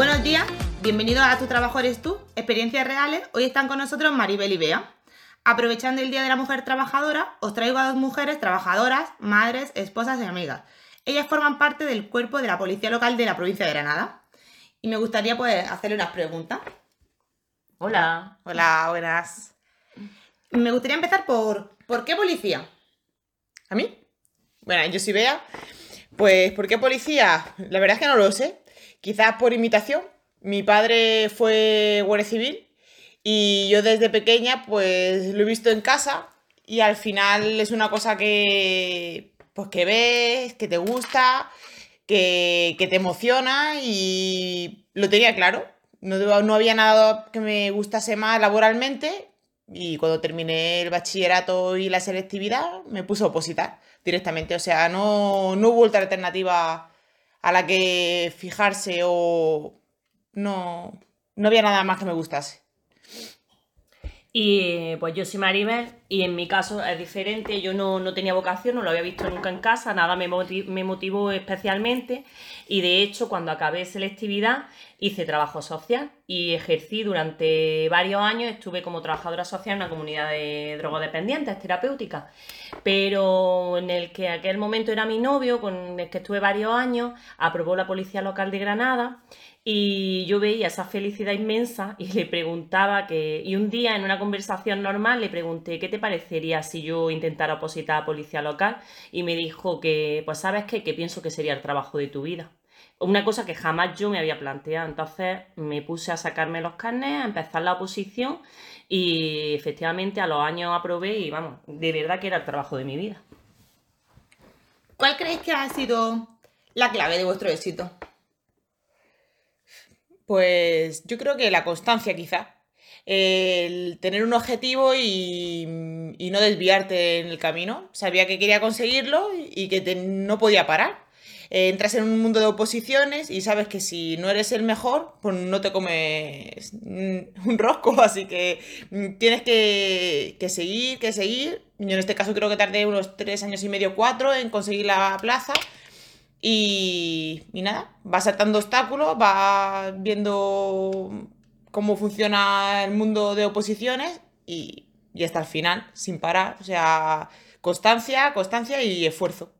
Buenos días, bienvenidos a Tu Trabajo Eres Tú, experiencias reales. Hoy están con nosotros Maribel y Bea. Aprovechando el Día de la Mujer Trabajadora, os traigo a dos mujeres trabajadoras, madres, esposas y amigas. Ellas forman parte del cuerpo de la Policía Local de la provincia de Granada. Y me gustaría pues hacerle unas preguntas. Hola. Hola, buenas. Me gustaría empezar por ¿por qué policía? ¿A mí? Bueno, yo soy Bea. Pues, ¿por qué policía? La verdad es que no lo sé. Quizás por imitación. Mi padre fue guardia civil y yo desde pequeña pues lo he visto en casa y al final es una cosa que pues que ves, que te gusta, que, que te emociona y lo tenía claro. No, no había nada que me gustase más laboralmente y cuando terminé el bachillerato y la selectividad me puse a opositar directamente. O sea, no, no hubo otra alternativa a la que fijarse o no, no había nada más que me gustase. Y pues yo soy Maribel y en mi caso es diferente, yo no, no tenía vocación, no lo había visto nunca en casa, nada me, me motivó especialmente. Y de hecho cuando acabé selectividad hice trabajo social y ejercí durante varios años, estuve como trabajadora social en una comunidad de drogodependientes terapéuticas, pero en el que aquel momento era mi novio, con el que estuve varios años, aprobó la Policía Local de Granada y yo veía esa felicidad inmensa y le preguntaba que, y un día en una conversación normal le pregunté, ¿qué te parecería si yo intentara opositar a policía local? Y me dijo que, pues sabes qué, que pienso que sería el trabajo de tu vida. Una cosa que jamás yo me había planteado. Entonces me puse a sacarme los carnes, a empezar la oposición y efectivamente a los años aprobé y vamos, de verdad que era el trabajo de mi vida. ¿Cuál creéis que ha sido la clave de vuestro éxito? Pues yo creo que la constancia quizá. El tener un objetivo y, no desviarte en el camino. Sabía que quería conseguirlo y que te- no podía parar. Eh, entras en un mundo de oposiciones y sabes que si no eres el mejor, pues no te comes un rosco. Así que mm, tienes que, que seguir, que seguir. Yo en este caso creo que tardé unos tres años y medio, cuatro en conseguir la plaza. Y, y nada, vas saltando obstáculos, vas viendo cómo funciona el mundo de oposiciones y, y hasta el final, sin parar. O sea, constancia, constancia y esfuerzo.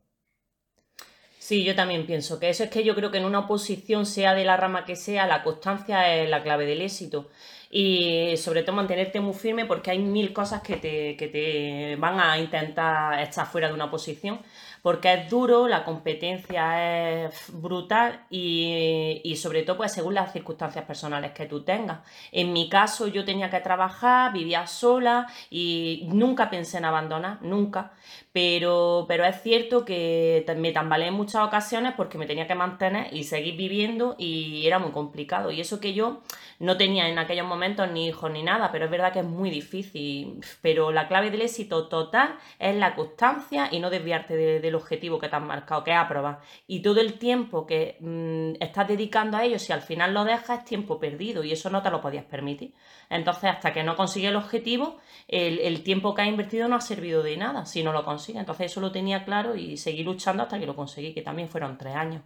Sí, yo también pienso que eso es que yo creo que en una oposición, sea de la rama que sea, la constancia es la clave del éxito. Y sobre todo mantenerte muy firme porque hay mil cosas que te, que te van a intentar echar fuera de una posición. Porque es duro, la competencia es brutal y, y sobre todo pues según las circunstancias personales que tú tengas. En mi caso yo tenía que trabajar, vivía sola y nunca pensé en abandonar, nunca. Pero, pero es cierto que me tambaleé en muchas ocasiones porque me tenía que mantener y seguir viviendo y era muy complicado. Y eso que yo no tenía en aquellos momentos ni hijos ni nada, pero es verdad que es muy difícil. Pero la clave del éxito total es la constancia y no desviarte de- del objetivo que te has marcado, que es aprobar. Y todo el tiempo que mm, estás dedicando a ello, si al final lo dejas, es tiempo perdido y eso no te lo podías permitir. Entonces, hasta que no consigue el objetivo, el, el tiempo que has invertido no ha servido de nada si no lo consigue. Entonces, eso lo tenía claro y seguí luchando hasta que lo conseguí, que también fueron tres años.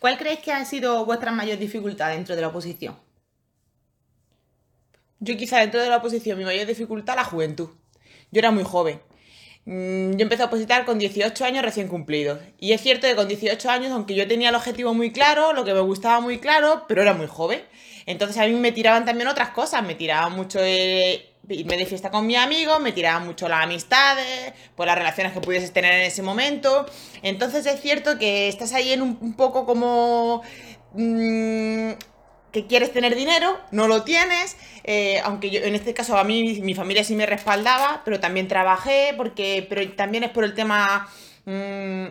¿Cuál creéis que ha sido vuestra mayor dificultad dentro de la oposición? Yo quizá dentro de la oposición mi mayor dificultad la juventud. Yo era muy joven. Mm, Yo empecé a opositar con 18 años recién cumplidos. Y es cierto que con 18 años, aunque yo tenía el objetivo muy claro, lo que me gustaba muy claro, pero era muy joven. Entonces a mí me tiraban también otras cosas. Me tiraban mucho irme de fiesta con mis amigos, me tiraban mucho las amistades, por las relaciones que pudieses tener en ese momento. Entonces es cierto que estás ahí en un, un poco como... mm, que quieres tener dinero, no lo tienes, eh, aunque yo en este caso a mí mi, mi familia sí me respaldaba, pero también trabajé, porque, pero también es por el tema, mm,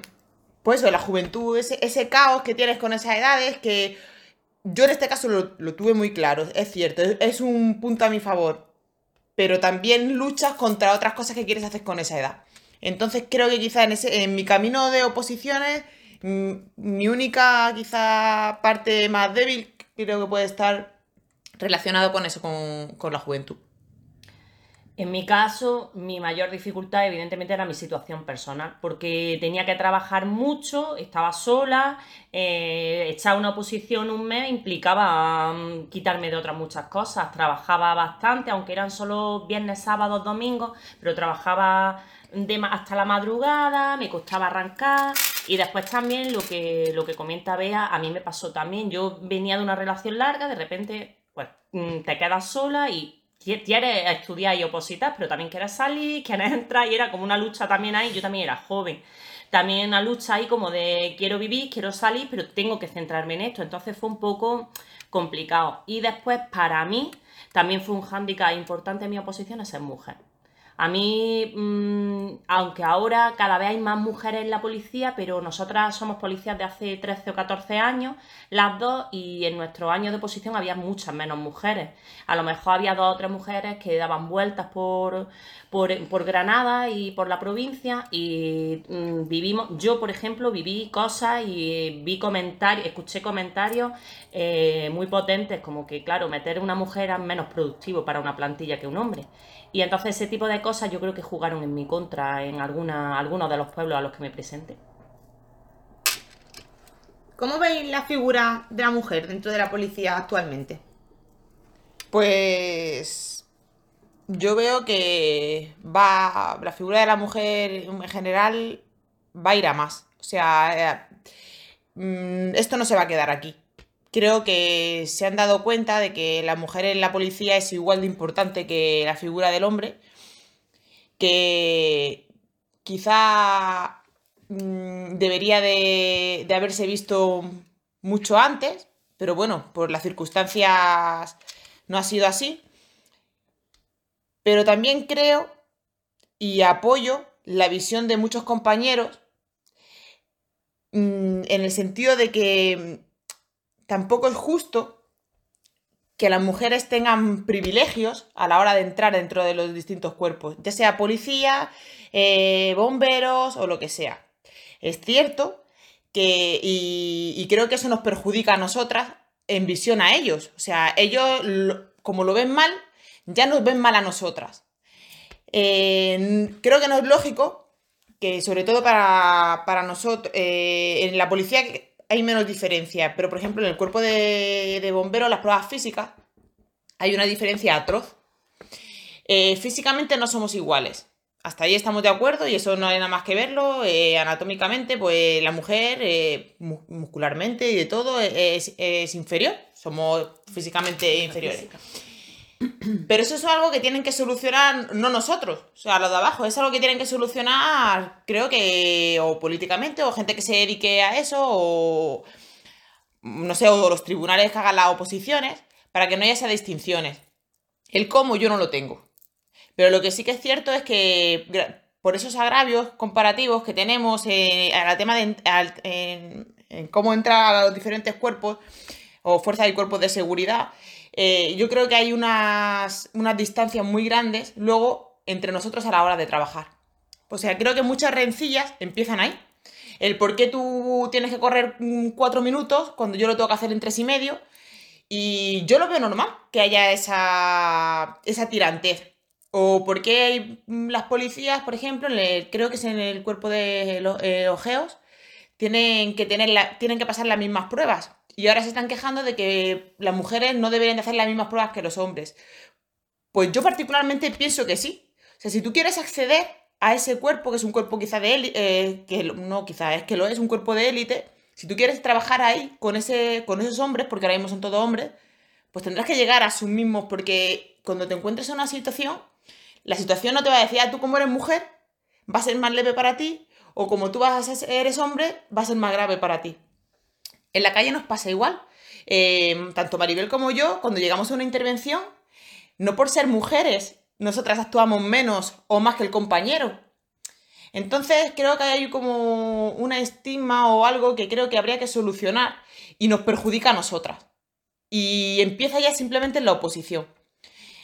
pues de la juventud, ese, ese caos que tienes con esas edades, que yo en este caso lo, tuve muy claro, es cierto, es, es un punto a mi favor, pero también luchas contra otras cosas que quieres hacer con esa edad. Entonces creo que quizá en, ese, en mi camino de oposiciones, mm, mi única quizá parte más débil creo que puede estar relacionado con eso, con, con la juventud. En mi caso, mi mayor dificultad evidentemente era mi situación personal, porque tenía que trabajar mucho, estaba sola, eh, echar una oposición un mes implicaba mm, quitarme de otras muchas cosas, trabajaba bastante, aunque eran solo viernes, sábados, domingos, pero trabajaba de, hasta la madrugada, me costaba arrancar y después también lo que, lo que comenta Bea, a mí me pasó también, yo venía de una relación larga, de repente pues mm, te quedas sola y quieres estudiar y opositar, pero también quieres salir, quieres entrar y era como una lucha también ahí, yo también era joven. También una lucha ahí como de quiero vivir, quiero salir, pero tengo que centrarme en esto. Entonces fue un poco complicado. Y después para mí también fue un hándicap importante en mi oposición a ser mujer. A mí, mm, aunque ahora cada vez hay más mujeres en la policía, pero nosotras somos policías de hace 13 o 14 años, las dos, y en nuestro año de oposición había muchas menos mujeres. A lo mejor había dos o tres mujeres que daban vueltas por, por, Granada y por la provincia y mm, vivimos, yo por ejemplo viví cosas y vi comentarios, escuché comentarios eh, muy potentes como que claro, meter una mujer es menos productivo para una plantilla que un hombre. Y entonces ese tipo de cosas yo creo que jugaron en mi contra en alguna, algunos de los pueblos a los que me presenté. ¿Cómo veis la figura de la mujer dentro de la policía actualmente? Pues yo veo que va la figura de la mujer en general va a ir a más. O sea, eh, mm, esto no se va a quedar aquí creo que se han dado cuenta de que la mujer en la policía es igual de importante que la figura del hombre, que quizá mm, debería de, haberse visto mucho antes, pero bueno, por las circunstancias no ha sido así. Pero también creo y apoyo la visión de muchos compañeros mm, en el sentido de que tampoco es justo que las mujeres tengan privilegios a la hora de entrar dentro de los distintos cuerpos, ya sea policía, eh, bomberos o lo que sea. Es cierto que, y, creo que eso nos perjudica a nosotras en visión a ellos. O sea, ellos, como lo ven mal, ya nos ven mal a nosotras. creo que no es lógico que, sobre todo para, nosotros, eh, en la policía hay menos diferencia, pero por ejemplo en el cuerpo de, bomberos, las pruebas físicas, hay una diferencia atroz. Eh, físicamente no somos iguales. Hasta ahí estamos de acuerdo y eso no hay nada más que verlo. Eh, anatómicamente, pues la mujer, eh, muscularmente y de todo, es, es, inferior. Somos físicamente inferiores. Pero eso es algo que tienen que solucionar no nosotros, o sea, los de abajo, es algo que tienen que solucionar, creo que, o políticamente, o gente que se dedique a eso, o no sé, o los tribunales que hagan las oposiciones, para que no haya esas distinciones. El cómo yo no lo tengo. Pero lo que sí que es cierto es que por esos agravios comparativos que tenemos en el tema de en, cómo entrar a los diferentes cuerpos o fuerzas y cuerpos de seguridad, eh, yo creo que hay unas, unas distancias muy grandes luego entre nosotros a la hora de trabajar. O sea, creo que muchas rencillas empiezan ahí. El por qué tú tienes que correr cuatro minutos cuando yo lo tengo que hacer en tres y medio. Y yo lo veo normal que haya esa, esa tirantez. O por qué las policías, por ejemplo, creo que es en el cuerpo de los eh, ojeos, tienen que, tener tienen que pasar las mismas pruebas. Y ahora se están quejando de que las mujeres no deberían de hacer las mismas pruebas que los hombres. Pues yo particularmente pienso que sí. O sea, si tú quieres acceder a ese cuerpo, que es un cuerpo quizá de élite, eh, que no, quizá es que lo es, un cuerpo de élite, si tú quieres trabajar ahí con, ese, con esos hombres, porque ahora mismo son todos hombres, pues tendrás que llegar a sus mismos, porque cuando te encuentres en una situación, la situación no te va a decir, ah, tú como eres mujer, va a ser más leve para ti, o como tú vas a ser, eres hombre, va a ser más grave para ti. En la calle nos pasa igual. Em, tanto Maribel como yo, cuando llegamos a una intervención, no por ser mujeres, nosotras actuamos menos o más que el compañero. Entonces creo que hay como una estigma o algo que creo que habría que solucionar y nos perjudica a nosotras. Y empieza ya simplemente en la oposición.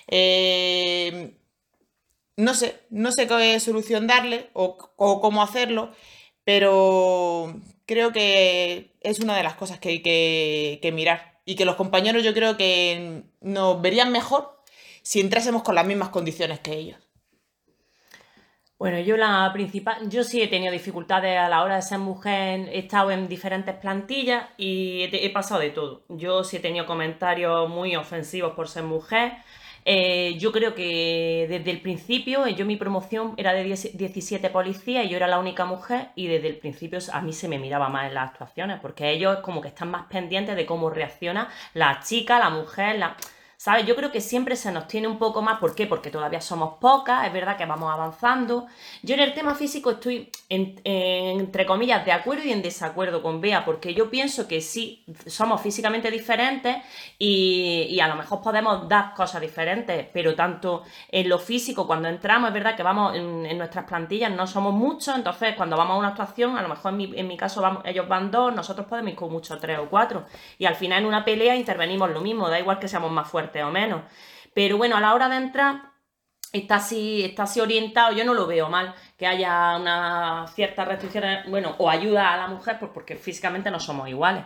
Em, no sé, no sé qué solución darle o cómo hacerlo, pero creo que es una de las cosas que hay que, mirar. Y que los compañeros yo creo que nos verían mejor si entrásemos con las mismas condiciones que ellos. Bueno, yo la principal, yo sí he tenido dificultades a la hora de ser mujer, he estado en diferentes plantillas y he, pasado de todo. Yo sí he tenido comentarios muy ofensivos por ser mujer. Eh, yo creo que desde el principio, yo mi promoción era de 17 policías y yo era la única mujer y desde el principio a mí se me miraba más en las actuaciones porque ellos como que están más pendientes de cómo reacciona la chica, la mujer, la ¿Sabes? Yo creo que siempre se nos tiene un poco más. ¿Por qué? Porque todavía somos pocas, es verdad que vamos avanzando. Yo en el tema físico estoy, entre comillas, de acuerdo y en desacuerdo con Bea, porque yo pienso que sí, somos físicamente diferentes y, a lo mejor podemos dar cosas diferentes, pero tanto en lo físico, cuando entramos, es verdad que vamos en, nuestras plantillas, no somos muchos, entonces cuando vamos a una actuación, a lo mejor en mi, caso vamos, ellos van dos, nosotros podemos ir con mucho tres o cuatro. Y al final en una pelea intervenimos lo mismo, da igual que seamos más fuertes o menos. Pero bueno, a la hora de entrar está así, está así orientado, yo no lo veo mal, que haya una cierta restricción, bueno, o ayuda a la mujer, pues porque físicamente no somos iguales.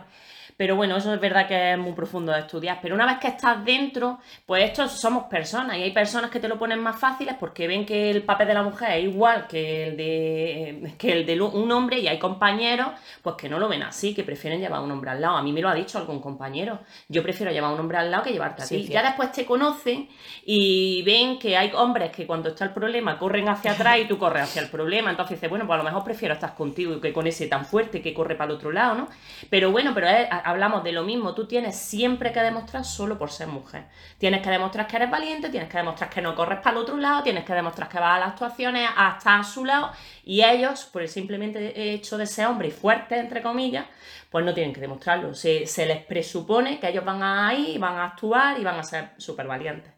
Pero bueno, eso es verdad que es muy profundo de estudiar. Pero una vez que estás dentro, pues estos somos personas. Y hay personas que te lo ponen más fáciles porque ven que el papel de la mujer es igual que el de, que el de un hombre. Y hay compañeros pues que no lo ven así, que prefieren llevar a un hombre al lado. A mí me lo ha dicho algún compañero. Yo prefiero llevar a un hombre al lado que llevarte a ti. Ya después te conocen y ven que hay hombres que cuando está el problema corren hacia atrás y tú corres hacia el problema. Entonces dices, bueno, pues a lo mejor prefiero estar contigo que con ese tan fuerte que corre para el otro lado, ¿no? Pero bueno, pero es hablamos de lo mismo, tú tienes siempre que demostrar solo por ser mujer. Tienes que demostrar que eres valiente, tienes que demostrar que no corres para el otro lado, tienes que demostrar que vas a las actuaciones hasta a su lado y ellos, por el simplemente hecho de ser hombre y fuerte, entre comillas, pues no tienen que demostrarlo. Se, se les presupone que ellos van a ir, van a actuar y van a ser súper valientes.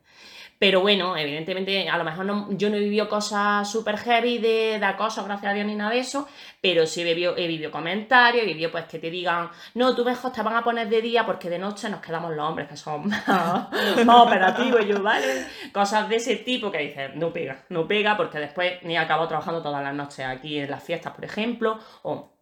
Pero bueno, evidentemente, a lo mejor yo no he vivido cosas súper heavy de, acoso, gracias a Dios, ni nada de eso, pero sí he vivido, comentarios, he vivido pues que te digan, no, tú mejor te van a poner de día porque de noche nos quedamos los hombres que son más, operativos, yo, ¿vale? Cosas de ese tipo que dices, no pega, no pega, porque después ni acabo trabajando todas las noches aquí en las fiestas, por ejemplo, o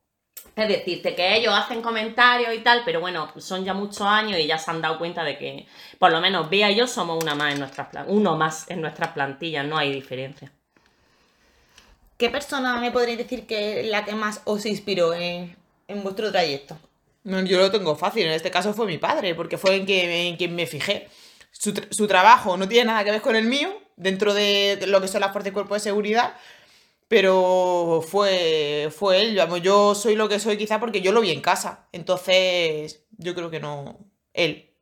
es decirte que ellos hacen comentarios y tal, pero bueno, son ya muchos años y ya se han dado cuenta de que, por lo menos, Bea y yo somos una más en nuestras uno más en nuestras plantillas, no hay diferencia. ¿Qué persona me podréis decir que es la que más os inspiró en, vuestro trayecto? No, yo lo tengo fácil, en este caso fue mi padre, porque fue en quien, me fijé. Su, su, trabajo no tiene nada que ver con el mío, dentro de lo que son las fuerzas de cuerpo de seguridad, pero fue, fue él. yo soy lo que soy quizá porque yo lo vi en casa. Entonces, yo creo que no. Él.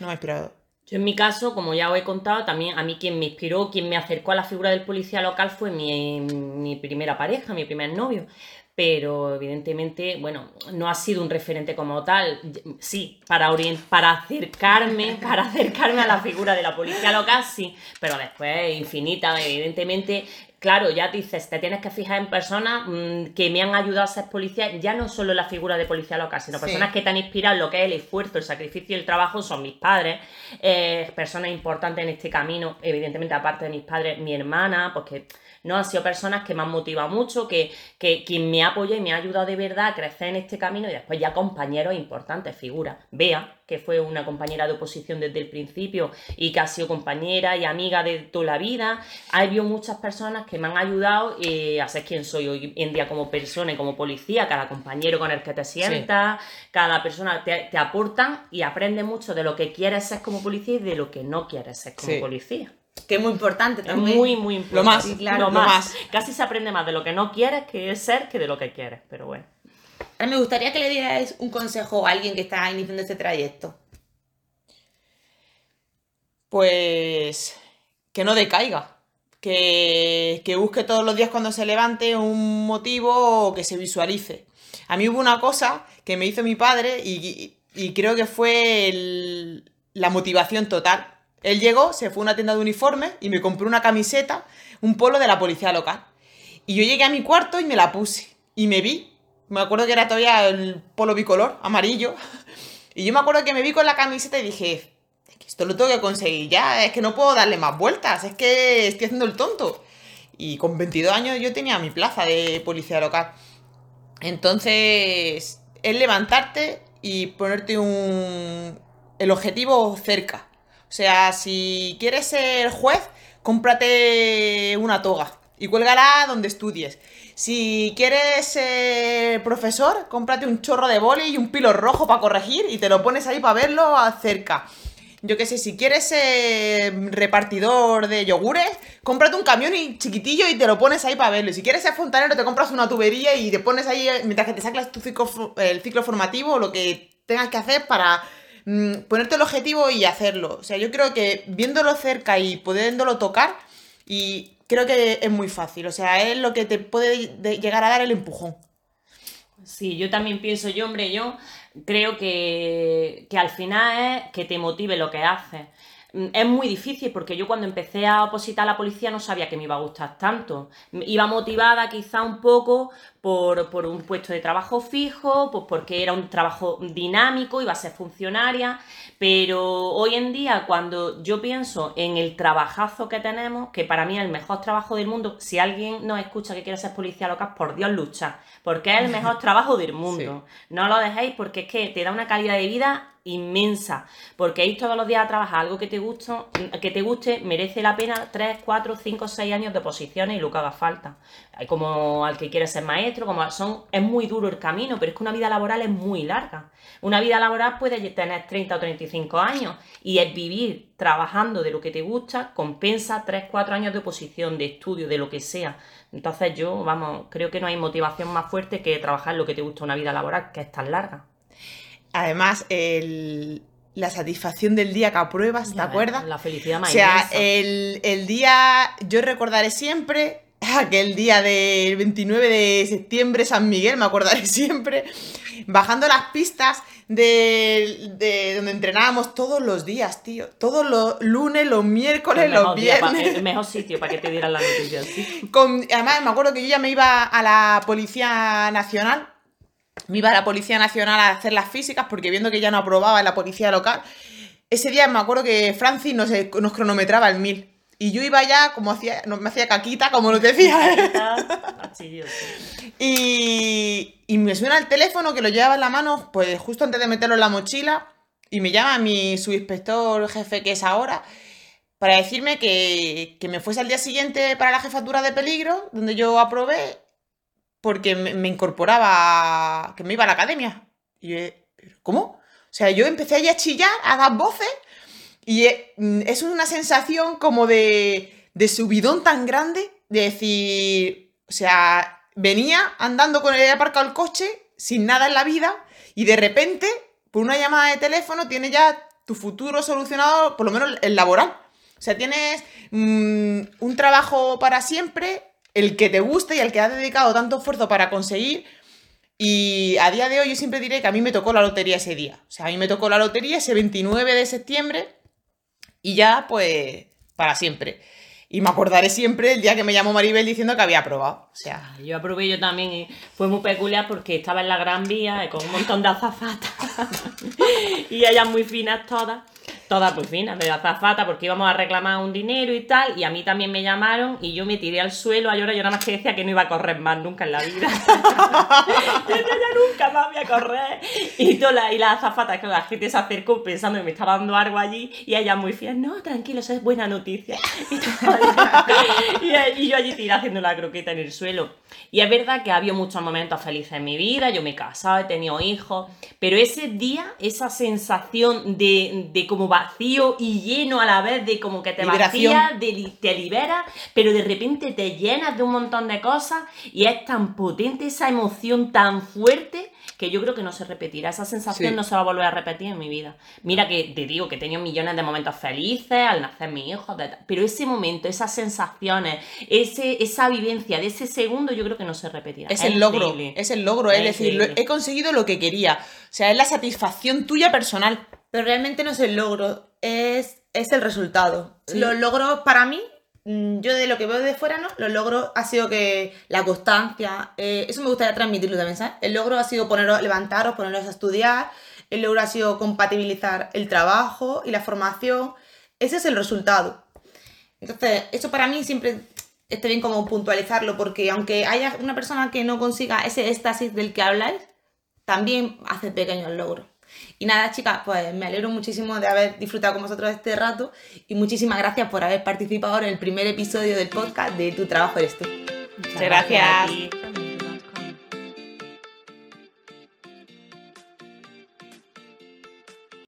No me ha inspirado. Yo en mi caso, como ya os he contado, también a mí quien me inspiró, quien me acercó a la figura del policía local fue mi, mi primera pareja, mi primer novio pero evidentemente, bueno, no ha sido un referente como tal. Sí, para, para acercarme, para acercarme a la figura de la policía local, sí, pero después infinita, evidentemente, claro, ya dices, te tienes que fijar en personas mm, que me han ayudado a ser policía, ya no solo la figura de policía local, sino personas que te han inspirado en lo que es el esfuerzo, el sacrificio y el trabajo, son mis padres, eh, personas importantes en este camino, evidentemente, aparte de mis padres, mi hermana, porque ¿no? Han sido personas que me han motivado mucho, que, que quien me apoya y me ha ayudado de verdad a crecer en este camino y después ya compañeros importantes, figuras. Bea, que fue una compañera de oposición desde el principio y que ha sido compañera y amiga de toda la vida. Ha habido muchas personas que me han ayudado eh, a ser quien soy hoy en día como persona y como policía, cada compañero con el que te sientas, cada persona te, te aportan y aprende mucho de lo que quieres ser como policía y de lo que no quieres ser como policía. Que es muy importante también. muy, muy importante. Lo más, lo, más. Casi se aprende más de lo que no quieres que es ser que de lo que quieres, pero bueno. A mí me gustaría que le dierais un consejo a alguien que está iniciando este trayecto. Pues que no decaiga. Que, que busque todos los días cuando se levante un motivo o que se visualice. A mí hubo una cosa que me hizo mi padre y, y creo que fue la motivación total él llegó, se fue a una tienda de uniformes y me compró una camiseta, un polo de la policía local. Y yo llegué a mi cuarto y me la puse. Y me vi. Me acuerdo que era todavía el polo bicolor, amarillo. Y yo me acuerdo que me vi con la camiseta y dije, esto lo tengo que conseguir ya, es que no puedo darle más vueltas, es que estoy haciendo el tonto. Y con 22 años yo tenía mi plaza de policía local. Entonces, es levantarte y ponerte un... el objetivo cerca. O sea, si quieres ser juez, cómprate una toga y cuélgala donde estudies. Si quieres ser profesor, cómprate un chorro de boli y un pilo rojo para corregir y te lo pones ahí para verlo cerca. Yo qué sé, si quieres ser repartidor de yogures, cómprate un camión y chiquitillo y te lo pones ahí para verlo. Y si quieres ser fontanero, te compras una tubería y te pones ahí mientras que te sacas tu ciclo, el ciclo formativo o lo que tengas que hacer para mm, ponerte el objetivo y hacerlo. O sea, yo creo que viéndolo cerca y pudiéndolo tocar, y creo que es muy fácil. O sea, es lo que te puede llegar a dar el empujón. Sí, yo también pienso, yo, hombre, yo creo que, que al final es que te motive lo que haces. Mm, es muy difícil porque yo cuando empecé a opositar a la policía no sabía que me iba a gustar tanto. Iba motivada quizá un poco por, un puesto de trabajo fijo, pues porque era un trabajo dinámico, iba a ser funcionaria, pero hoy en día cuando yo pienso en el trabajazo que tenemos, que para mí es el mejor trabajo del mundo, si alguien nos escucha que quiere ser policía local, por Dios lucha, porque es el mejor trabajo del mundo. No lo dejéis porque es que te da una calidad de vida inmensa, porque ir todos los días a trabajar algo que te, gusta, que te guste merece la pena 3, 4, 5, 6 años de oposiciones y lo que haga falta. Hay como al que quiere ser maestro, como son, es muy duro el camino, pero es que una vida laboral es muy larga. Una vida laboral puede tener 30 o 35 años y es vivir trabajando de lo que te gusta, compensa 3, 4 años de oposición, de estudio, de lo que sea. Entonces yo, vamos, creo que no hay motivación más fuerte que trabajar lo que te gusta una vida laboral, que es tan larga. Además, la satisfacción del día que apruebas, ¿te acuerdas? La felicidad más O sea, el, el, día, yo recordaré siempre aquel día del 29 de septiembre, San Miguel, me acordaré siempre, bajando las pistas de, donde entrenábamos todos los días, tío. Todos los lunes, los miércoles, los viernes. el mejor sitio para que te dieran la noticia, además, me acuerdo que yo ya me iba a la Policía Nacional me iba a la Policía Nacional a hacer las físicas porque viendo que ya no aprobaba en la policía local, ese día me acuerdo que Francis nos, nos cronometraba el mil. Y yo iba ya, como hacía, me hacía caquita, como nos decía. y, y me suena el teléfono que lo llevaba en la mano, pues justo antes de meterlo en la mochila. Y me llama mi subinspector jefe, que es ahora, para decirme que, que me fuese al día siguiente para la jefatura de peligro, donde yo aprobé, porque me, incorporaba, que me iba a la academia. Y yo, ¿cómo? O sea, yo empecé ahí a chillar, a dar voces, y mm, es una sensación como de, de subidón tan grande, de decir, o sea, venía andando con el aparcado el coche, sin nada en la vida, y de repente, por una llamada de teléfono, tienes ya tu futuro solucionado, por lo menos el laboral. O sea, tienes mm, un trabajo para siempre, el que te guste y el que has dedicado tanto esfuerzo para conseguir. Y a día de hoy yo siempre diré que a mí me tocó la lotería ese día. O sea, a mí me tocó la lotería ese 29 de septiembre y ya pues para siempre. Y me acordaré siempre el día que me llamó Maribel diciendo que había aprobado. O sea. Yo aprobé yo también y fue muy peculiar porque estaba en la Gran Vía con un montón de azafatas. y ellas muy finas todas todas pues finas, de azafata, porque íbamos a reclamar un dinero y tal, y a mí también me llamaron y yo me tiré al suelo a llorar, yo nada más que decía que no iba a correr más nunca en la vida. yo ya nunca más voy a correr. Y, toda y la azafata, que la gente se acercó pensando que me estaba dando algo allí, y ella muy fiel, no, tranquilo, eso es buena noticia. y, yo allí tiré haciendo la croqueta en el suelo. Y es verdad que ha habido muchos momentos felices en mi vida, yo me he casado, he tenido hijos, pero ese día, esa sensación de, de como vacío y lleno a la vez de como que te vacía, te libera, pero de repente te llenas de un montón de cosas y es tan potente esa emoción tan fuerte que yo creo que no se repetirá. Esa sensación no se va a volver a repetir en mi vida. Mira que te digo que he tenido millones de momentos felices al nacer mi hijo, pero ese momento, esas sensaciones, ese, esa vivencia de ese segundo, yo creo que no se repetirá. Es, el logro, es el logro, es, decir, he conseguido lo que quería. O sea, es la satisfacción tuya personal. Pero realmente no es el logro, es, es el resultado. Los logros para mí Mm, yo de lo que veo de fuera, ¿no? Los logros ha sido que la constancia, eh, eso me gustaría transmitirlo también, ¿sabes? El logro ha sido poneros, levantaros, poneros a estudiar, el logro ha sido compatibilizar el trabajo y la formación, ese es el resultado. Entonces, eso para mí siempre está bien como puntualizarlo, porque aunque haya una persona que no consiga ese éxtasis del que habláis, también hace pequeños logros. Y nada, chicas, pues me alegro muchísimo de haber disfrutado con vosotros este rato y muchísimas gracias por haber participado en el primer episodio del podcast de Tu trabajo eres tú. Muchas gracias. ti.